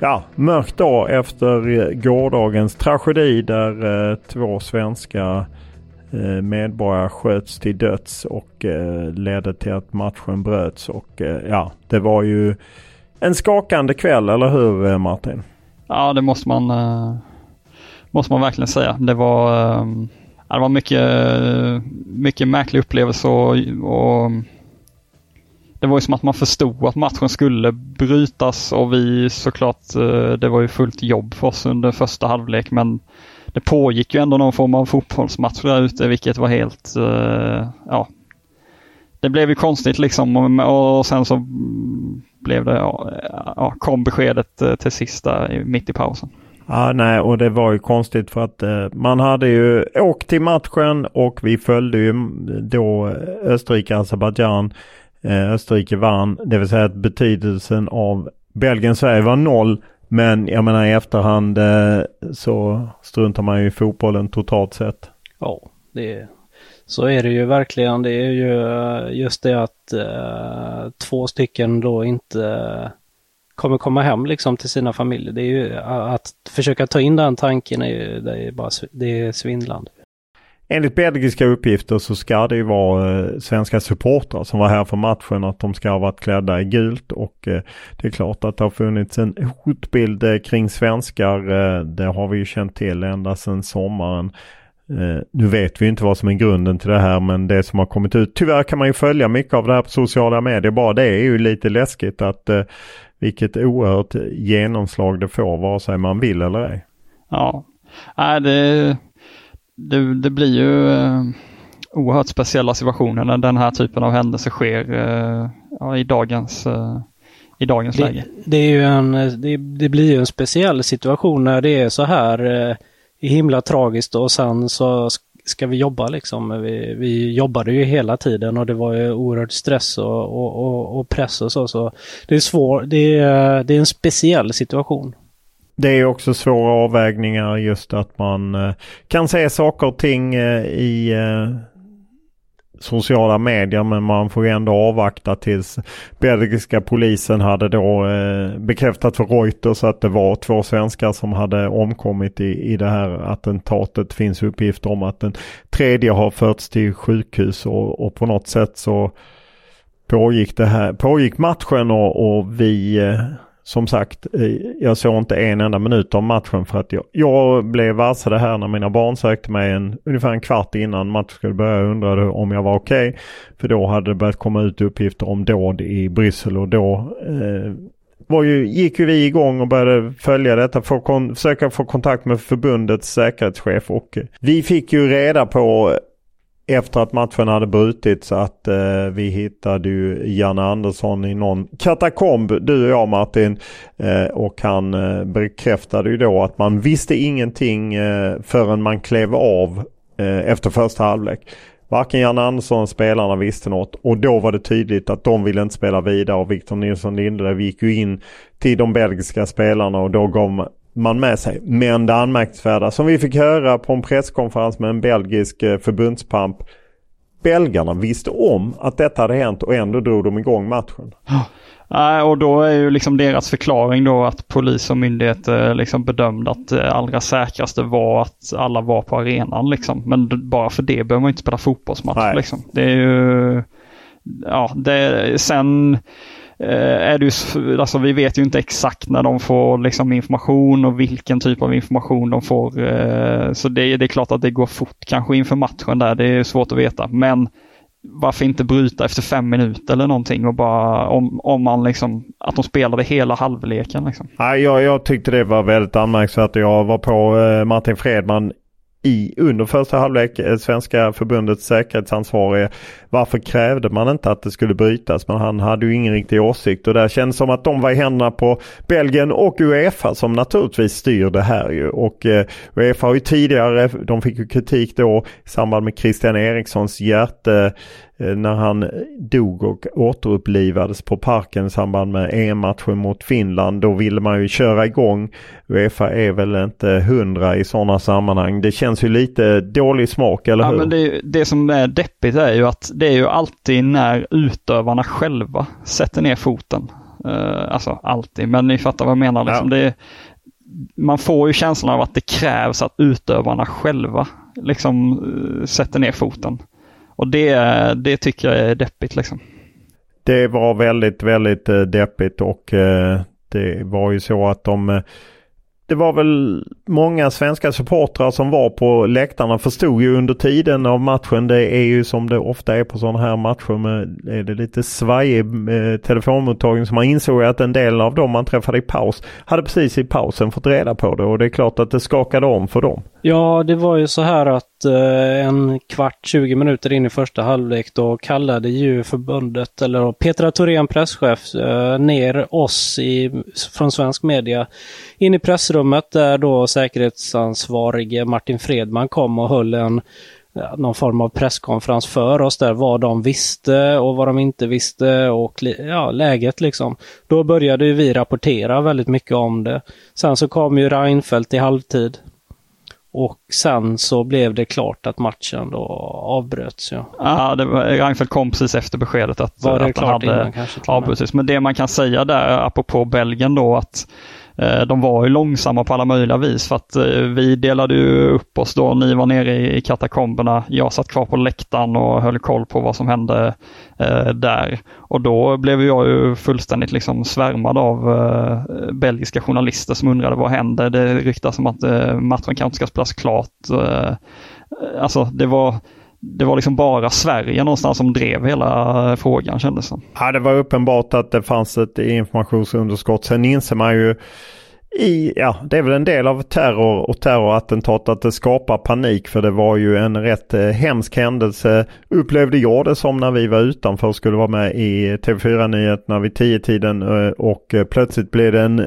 ja, mörk dag efter eh, gårdagens tragedi där eh, två svenska eh, medborgare sköts till döds och eh, ledde till att matchen bröts. Och eh, ja, det var ju en skakande kväll, eller hur eh, Martin? Ja, det måste man, måste man verkligen säga. Det var, det var mycket, mycket märklig upplevelse och, och det var ju som att man förstod att matchen skulle brytas och vi såklart, eh, det var ju fullt jobb för oss under första halvlek men det pågick ju ändå någon form av fotbollsmatch där ute vilket var helt, eh, ja. Det blev ju konstigt liksom och sen så blev det, ja, kom beskedet eh, till sista mitt i pausen. Ja, nej, och det var ju konstigt för att eh, man hade ju åkt till matchen och vi följde ju mm, då Österrike-Azerbajdzjan Eh, Eh, Österrike vann. Det vill säga att betydelsen av Belgien-Sverige var noll. Men jag menar i efterhand eh, så struntar man ju i fotbollen totalt sett. Ja, det, så är det ju verkligen. Det är ju eh, just det att eh, två stycken då inte kommer komma hem liksom till sina familjer. Det är ju att försöka ta in den tanken är ju, det är bara det är svindlande. Enligt belgiska uppgifter så ska det ju vara eh, svenska supportrar som var här för matchen att de ska ha varit klädda i gult och eh, det är klart att det har funnits en hotbild eh, kring svenskar. Eh, det har vi ju känt till ända sedan sommaren. Eh, nu vet vi inte vad som är grunden till det här men det som har kommit ut. Tyvärr kan man ju följa mycket av det här på sociala medier. Bara det är ju lite läskigt att eh, vilket oerhört genomslag det får vare sig man vill eller ej. Ja, äh, det det, det blir ju eh, oerhört speciella situationer när den här typen av händelser sker eh, ja, i dagens, eh, i dagens det, läge. Det, är ju en, det, det, blir ju en speciell situation när det är så här eh, himla tragiskt och sen så ska vi jobba liksom. Vi, vi jobbade ju hela tiden och det var ju oerhört stress och, och, och, och press och så. så det är svårt, det är, det är en speciell situation. Det är också svåra avvägningar just att man eh, kan se saker och ting eh, i eh, sociala medier men man får ändå avvakta tills belgiska polisen hade då bekräftat för Reuters att det var två svenskar som hade omkommit i, i det här attentatet. Det finns uppgifter om att den tredje har förts till sjukhus och, och på något sätt så pågick det här, pågick matchen och, och vi som sagt, eh, jag såg inte en enda minut av matchen för att jag, jag blev varse det här när mina barn sökte mig en, ungefär en kvart innan matchen skulle börja och undrade om jag var okej. Okay. För då hade det börjat komma ut uppgifter om dåd i Bryssel och då eh, var ju, gick ju vi igång och började följa detta, för kon, försöka få kontakt med förbundets säkerhetschef och eh, vi fick ju reda på efter att matchen hade brutits att eh, vi hittade ju Janne Andersson i någon katakomb, du och jag Martin. Eh, och han eh, bekräftade ju då att man visste ingenting eh, förrän man klev av eh, efter första halvlek. Varken Janne Andersson eller spelarna visste något och då var det tydligt att de ville inte spela vidare och Victor Nilsson Lindelöf gick ju in till de belgiska spelarna och då gav man med sig. Men det anmärkningsvärda som vi fick höra på en presskonferens med en belgisk eh, förbundspamp. Belgarna visste om att detta hade hänt och ändå drog de igång matchen. Nej, och då är ju liksom deras förklaring då att polis och myndigheter liksom bedömde att det allra säkraste var att alla var på arenan liksom. Men bara för det behöver man inte spela fotbollsmatch liksom. Det är ju, ja, det, sen Eh, Eh, är det ju, alltså vi vet ju inte exakt när de får liksom information och vilken typ av information de får. Eh, så det, det är klart att det går fort kanske inför matchen där, det är svårt att veta. Men varför inte bryta efter fem minuter eller någonting och bara om, om man liksom att de spelade hela halvleken. Liksom. Ja, jag, jag tyckte det var väldigt anmärkningsvärt. Jag var på eh, Martin Fredman i under första halvlek, eh, Svenska förbundets säkerhetsansvarige. Varför krävde man inte att det skulle brytas? Men han hade ju ingen riktig åsikt och det känns som att de var i händerna på Belgien och Uefa som naturligtvis styr det här ju. Och eh, Uefa har ju tidigare, de fick ju kritik då i samband med Christian Erikssons hjärte Eh, när han dog och återupplivades på parken i samband med EM-matchen mot Finland. Då ville man ju köra igång. Uefa är väl inte hundra i sådana sammanhang. Det känns ju lite dålig smak, eller hur? Ja, men det, det som är deppigt är ju att det är ju alltid när utövarna själva sätter ner foten. Uh, alltså alltid, men ni fattar vad jag menar. Liksom. Ja. Det, man får ju känslan av att det krävs att utövarna själva liksom uh, sätter ner foten. Och det, det tycker jag är deppigt liksom. Det var väldigt, väldigt eh, deppigt och eh, det var ju så att de eh, det var väl många svenska supportrar som var på läktarna förstod ju under tiden av matchen. Det är ju som det ofta är på sådana här matcher med är det lite svajig eh, telefonmottagning. Så man insåg att en del av dem man träffade i paus hade precis i pausen fått reda på det och det är klart att det skakade om för dem. Ja, det var ju så här att eh, en kvart, 20 minuter in i första halvlek då kallade ju förbundet, eller Petra Thorén, presschef, eh, ner oss i, från svensk media in i pressrummet där då säkerhetsansvarige Martin Fredman kom och höll en någon form av presskonferens för oss där, vad de visste och vad de inte visste och ja, läget liksom. Då började vi rapportera väldigt mycket om det. Sen så kom ju Reinfeldt i halvtid och sen så blev det klart att matchen då avbröts. Ja, ja det var, Reinfeldt kom precis efter beskedet att, var det att klart han hade avbrutits. Men det man kan säga där apropå Belgien då att Eh, de var ju långsamma på alla möjliga vis för att eh, vi delade ju upp oss då. Ni var nere i katakomberna. Jag satt kvar på läktaren och höll koll på vad som hände eh, där. Och då blev jag ju fullständigt liksom svärmad av belgiska journalister som undrade vad händer. Det ryktas om att matchen kanske ska spelas klart. Alltså det var det var liksom bara Sverige någonstans som drev hela frågan kändes det Ja, det var uppenbart att det fanns ett informationsunderskott. Sen inser man ju i, ja, det är väl en del av terror och terrorattentat att det skapar panik för det var ju en rätt eh, hemsk händelse upplevde jag det som när vi var utanför och skulle vara med i TV4-nyheterna vid tio tiden eh, och eh, plötsligt blev det en,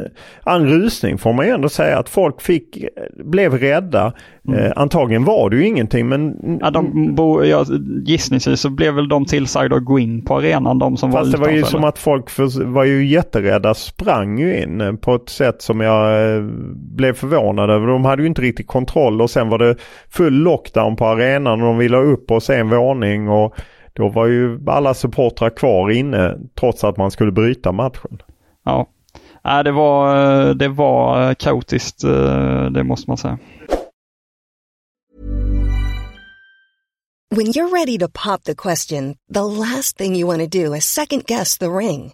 en rusning får man ju ändå säga att folk fick, blev rädda. Mm. Antagligen var det ju ingenting men... Ja, de bo, ja, gissningsvis så blev väl de tillsagda att gå in på arenan de som Fast var. Fast det var ju som att folk för, var ju jätterädda, sprang ju in på ett sätt som jag jag eh, blev förvånad över. De hade ju inte riktigt kontroll och sen var det full lockdown på arenan och de ville ha upp oss en våning och då var ju alla supportrar kvar inne trots att man skulle bryta matchen. Ja, äh, det var, eh, det var kaotiskt, eh, det måste man säga. When you're ready to pop the question, the last thing you want to do is second guess the ring.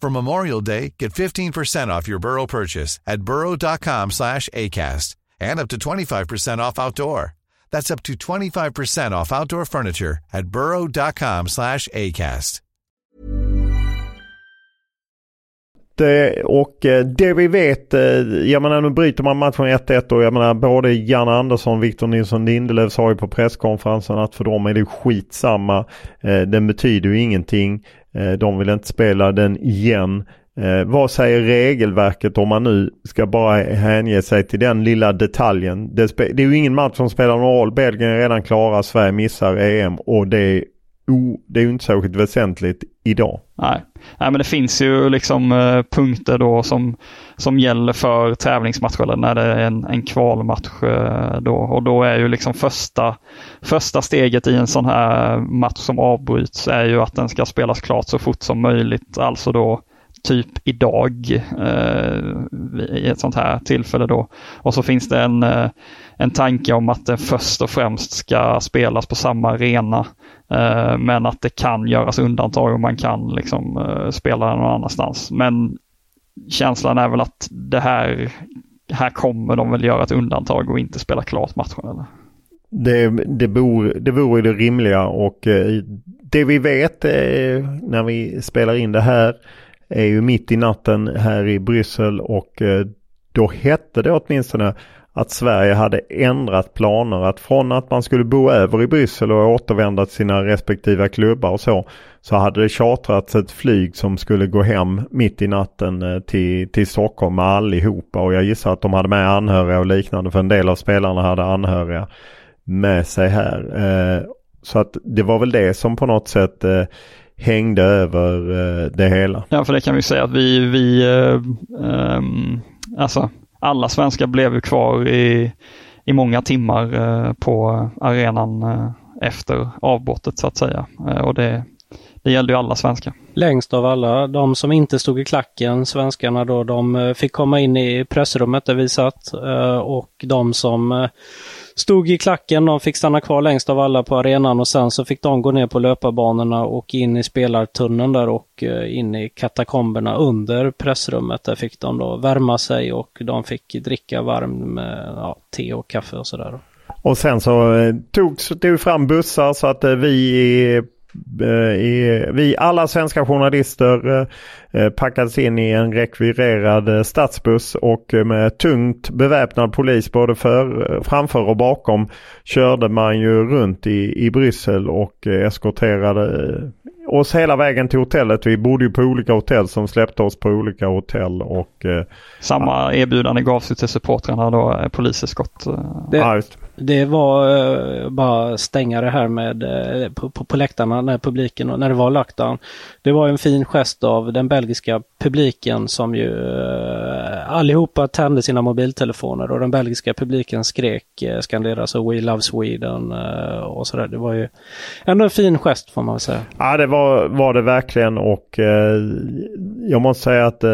For Memorial Day, get 15% off your Burrow purchase at burrow.com slash ACAST and up to 25% off outdoor. That's up to 25% off outdoor furniture at burrow.com slash ACAST. Det, och eh, det vi vet, eh, jag menar nu bryter man matchen 1-1 och jag menar både Janne Andersson och Victor Nilsson Lindelöf sa ju på presskonferensen att för dem är det skitsamma. Eh, den betyder ju ingenting. Eh, de vill inte spela den igen. Eh, vad säger regelverket om man nu ska bara hänge sig till den lilla detaljen? Det, det är ju ingen match som spelar någon roll. Belgien är redan klara, Sverige missar EM och det oh, det är ju inte särskilt väsentligt idag. Nej. Nej, men det finns ju liksom eh, punkter då som, som gäller för tävlingsmatcher eller när det är en, en kvalmatch eh, då. Och då är ju liksom första, första steget i en sån här match som avbryts är ju att den ska spelas klart så fort som möjligt. Alltså då typ idag eh, i ett sånt här tillfälle då. Och så finns det en, eh, en tanke om att det först och främst ska spelas på samma arena Eh, men att det kan göras undantag och man kan liksom eh, spela någon annanstans. Men känslan är väl att det här, här kommer de väl göra ett undantag och inte spela klart matchen. Eller? Det, det, bor, det vore det rimliga och eh, det vi vet eh, när vi spelar in det här är ju mitt i natten här i Bryssel och eh, då hette det åtminstone att Sverige hade ändrat planer. Att från att man skulle bo över i Bryssel och återvända till sina respektive klubbar och så. Så hade det chartrats ett flyg som skulle gå hem mitt i natten eh, till, till Stockholm med allihopa. Och jag gissar att de hade med anhöriga och liknande. För en del av spelarna hade anhöriga med sig här. Eh, så att det var väl det som på något sätt hängde över det hela. Ja, för det kan vi säga att vi, vi um, alltså alla svenskar blev ju kvar i, i många timmar eh, på arenan eh, efter avbrottet så att säga. Eh, och det, det gällde ju alla svenskar. Längst av alla, de som inte stod i klacken, svenskarna då, de fick komma in i pressrummet där vi satt och de som stod i klacken. De fick stanna kvar längst av alla på arenan och sen så fick de gå ner på löparbanorna och in i spelartunneln där och eh, in i katakomberna under pressrummet. Där fick de då värma sig och de fick dricka varm ja, te och kaffe och sådär. Och sen så eh, togs det fram bussar så att eh, vi Eh, vi alla svenska journalister eh, eh, packades in i en rekvirerad stadsbuss och med tungt beväpnad polis både för, framför och bakom körde man ju runt i, i Bryssel och eskorterade oss hela vägen till hotellet. Vi bodde ju på olika hotell som släppte oss på olika hotell. Och, Samma erbjudande gavs ju till supportrarna då, poliseskort. Det, ja, det var uh, bara stänga det här med uh, på, på, på läktarna när publiken när det var lockdown. Det var en fin gest av den belgiska publiken som ju eh, allihopa tände sina mobiltelefoner och den belgiska publiken skrek eh, skanderade så We Love Sweden eh, och sådär. Det var ju ändå en fin gest får man väl säga. Ja det var, var det verkligen och jag måste säga att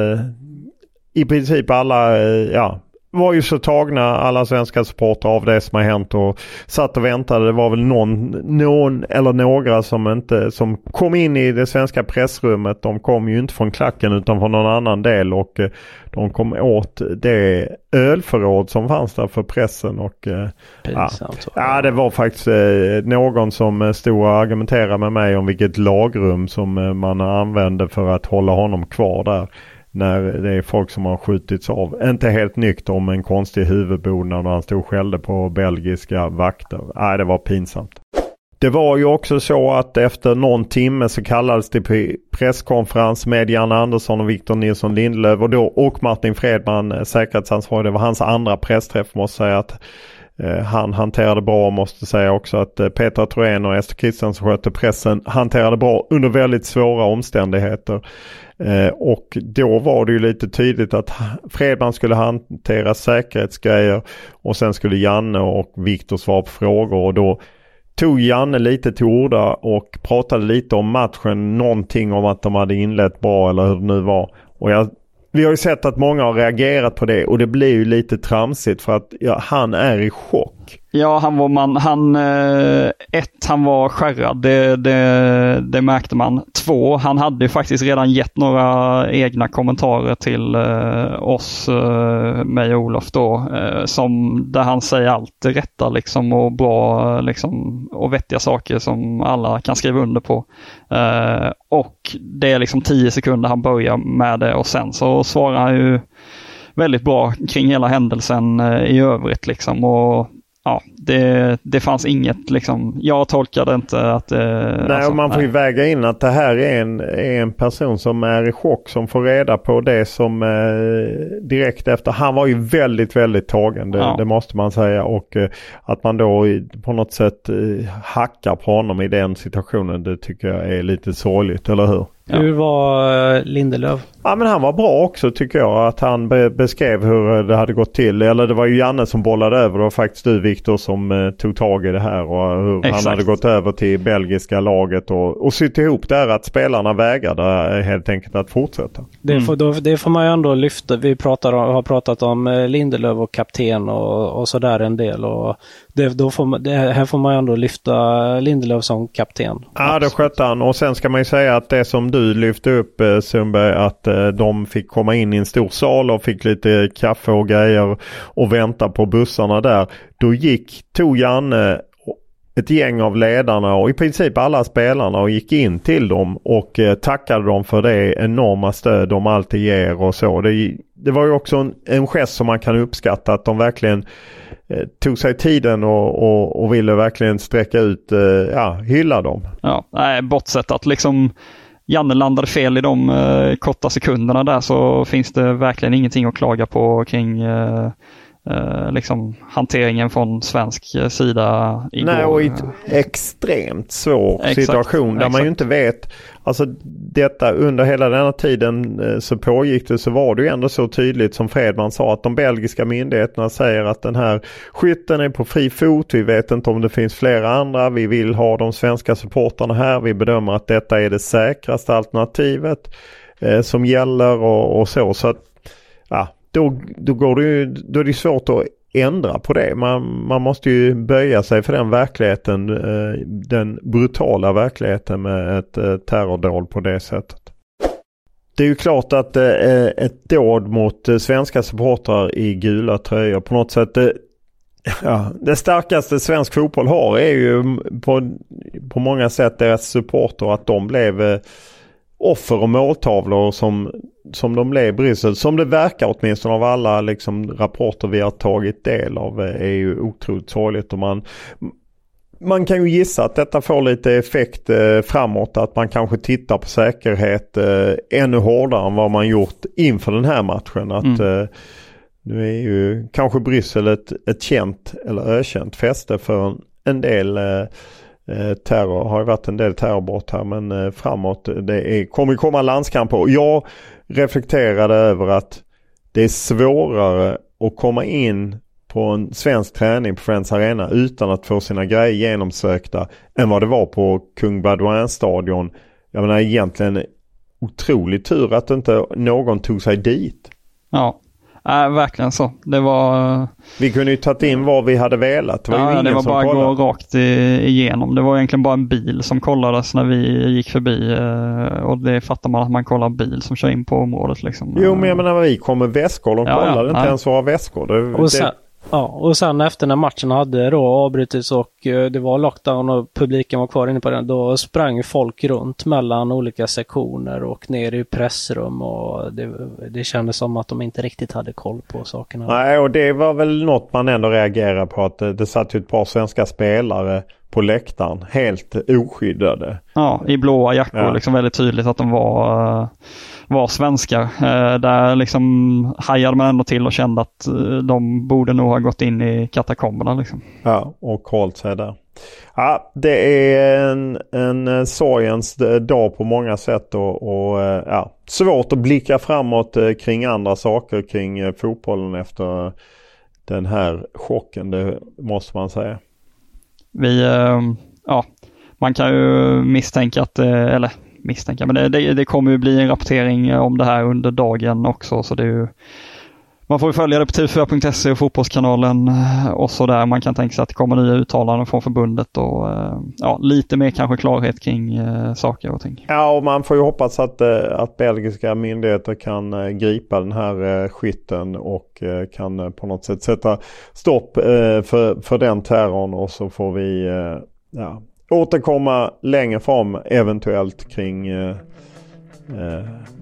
i princip alla, ja var ju så tagna alla svenska supportrar av det som har hänt och satt och väntade. Det var väl någon, någon eller några som inte som kom in i det svenska pressrummet. De kom ju inte från klacken utan från någon annan del och eh, de kom åt det ölförråd som fanns där för pressen. Och, eh, Pinsamt. Ja, ja, det var faktiskt någon som stod och argumenterade med mig om vilket lagrum som man använde för att hålla honom kvar där när det är folk som har skjutits av. Inte helt nykter om en konstig huvudbonad och han stod och skällde på belgiska vakter. Nej, det var pinsamt. Det var ju också så att efter någon timme så kallades det presskonferens med Jan Andersson och Victor Nilsson Lindelöf och då och Martin Fredman, eh, säkerhetsansvarig. Det var hans andra pressträff måste jag säga att Eh, han hanterade bra måste säga också att eh, Petra Thorén och Ester Kristiansson skötte pressen hanterade bra under väldigt svåra omständigheter. Eh, och då var det ju lite tydligt att Fredman skulle hantera säkerhetsgrejer och sen skulle Janne och Viktor svara på frågor och då tog Janne lite till orda och pratade lite om matchen, någonting om att de hade inlett bra eller hur det nu var. Och jag vi har ju sett att många har reagerat på det och det blir ju lite tramsigt för att ja, han är i chock. Ja, han var man, han, eh, ett, han var skärrad, det, det, det, märkte man. Två, han hade ju faktiskt redan gett några egna kommentarer till eh, oss, eh, mig och Olof då, eh, som, där han säger allt det rätta liksom och bra liksom, och vettiga saker som alla kan skriva under på. Eh, och det är liksom tio sekunder han börjar med det och sen så svarar han ju väldigt bra kring hela händelsen eh, i övrigt liksom. Och ja, det, det fanns inget liksom. Jag tolkade inte att det... Nej, alltså, och man får ju väga in att det här är en, är en person som är i chock som får reda på det som eh, direkt efter. Han var ju väldigt, väldigt tagen. Det, ja. det måste man säga. Och eh, att man då på något sätt eh, hackar på honom i den situationen. Det tycker jag är lite sorgligt, eller hur? Ja. Hur var eh, Lindelöf? Ja men han var bra också tycker jag. Att han be beskrev hur det hade gått till. Eller det var ju Janne som bollade över. Det var faktiskt du Viktor som eh, tog tag i det här. Och hur Exakt. han hade gått över till belgiska laget och, och sytt ihop där att spelarna vägrade eh, helt enkelt att fortsätta. Det, mm. får, då, det får man ju ändå lyfta. Vi pratar, har pratat om eh, Lindelöf och kapten och, och sådär en del. Och det, då får man, det här får man ändå lyfta Lindelöf som kapten. Ja, det skötte han. Och sen ska man ju säga att det som du lyfte upp eh, Sundberg, att eh, de fick komma in i en stor sal och fick lite kaffe och grejer och vänta på bussarna där. Då gick, tog Janne ett gäng av ledarna och i princip alla spelarna och gick in till dem och eh, tackade dem för det enorma stöd de alltid ger och så. Det, det var ju också en, en gest som man kan uppskatta att de verkligen Eh, tog sig tiden och, och, och, ville verkligen sträcka ut, eh, ja, hylla dem. Ja, nej, bortsett att liksom Janne landade fel i de eh, korta sekunderna där så finns det verkligen ingenting att klaga på kring eh, eh, liksom hanteringen från svensk eh, sida igår. Nej, och i en extremt svår exakt, situation där exakt. man ju inte vet. Alltså detta under hela denna tiden eh, så pågick det så var det ju ändå så tydligt som Fredman sa att de belgiska myndigheterna säger att den här skytten är på fri fot. Vi vet inte om det finns flera andra. Vi vill ha de svenska supportarna här. Vi bedömer att detta är det säkraste alternativet eh, som gäller och, och så. så att, ja, då, då, går det ju, då är det svårt att ändra på det. Man, man måste ju böja sig för den verkligheten, eh, den brutala verkligheten med ett eh, terrordåd på det sättet. Det är ju klart att ett dåd mot eh, svenska supportrar i gula tröjor på något sätt Ja, det starkaste svensk fotboll har är ju mm, på, på många sätt deras supporter att de blev offer och måltavlor som, som de blev i Bryssel. Som det verkar åtminstone av alla liksom, rapporter vi har tagit del av eh, är ju otroligt sorgligt. Och man, man kan ju gissa att detta får lite effekt eh, framåt. Att man kanske tittar på säkerhet eh, ännu hårdare än vad man gjort inför den här matchen. Att, mm. eh, nu är ju kanske Bryssel ett, ett känt eller ökänt fäste för en, en del eh, Eh, terror har ju varit en del terrorbrott här men eh, framåt det är, kommer komma landskamper. Och jag reflekterade över att det är svårare att komma in på en svensk träning på Friends Arena utan att få sina grejer genomsökta än vad det var på Kung Badouin stadion. Jag menar egentligen otrolig tur att inte någon tog sig dit. Ja, Äh, verkligen så. Det var... Vi kunde ju tagit in vad vi hade velat. Det var, ja, det var bara att gå rakt igenom. Det var egentligen bara en bil som kollades när vi gick förbi. Eh, och det fattar man att man kollar bil som kör in på området. Liksom. Jo, men jag menar vi kom med väskor. De kollade ja, inte ja. ens våra väskor. Det, och sen, Ja, och sen efter när matchen hade då avbrutits och eh, det var lockdown och publiken var kvar inne på den, då sprang folk runt mellan olika sektioner och ner i pressrum och det, det kändes som att de inte riktigt hade koll på sakerna. Nej, och det var väl något man ändå reagerade på att det, det satt ju ett par svenska spelare på läktaren helt oskyddade. Ja, i blåa jackor, ja. liksom väldigt tydligt att de var uh var svenskar. Eh, där liksom hajade man ändå till och kände att eh, de borde nog ha gått in i katakomberna. Liksom. Ja, och hållit sig där. Ja, det är en, en eh, sorgens dag på många sätt och, och ja, svårt att blicka framåt kring andra saker kring fotbollen efter den här chocken, det måste man säga. Vi, eh, ja, man kan ju misstänka att, eh, eller misstänka. Men det, det, det, kommer ju bli en rapportering om det här under dagen också. Så det är ju, man får följa det på tv4.se och Fotbollskanalen eh, och så där. Man kan tänka sig att det kommer nya uttalanden från förbundet och eh, ja, lite mer kanske klarhet kring eh, saker och ting. Ja, och man får ju hoppas att, att belgiska myndigheter kan gripa den här skytten och kan på något sätt sätta stopp för, för den terrorn och så får vi ja, återkomma längre fram eventuellt kring eh,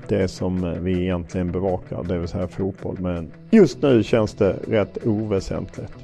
det som vi egentligen bevakar, det vill säga fotboll. Men just nu känns det rätt oväsentligt.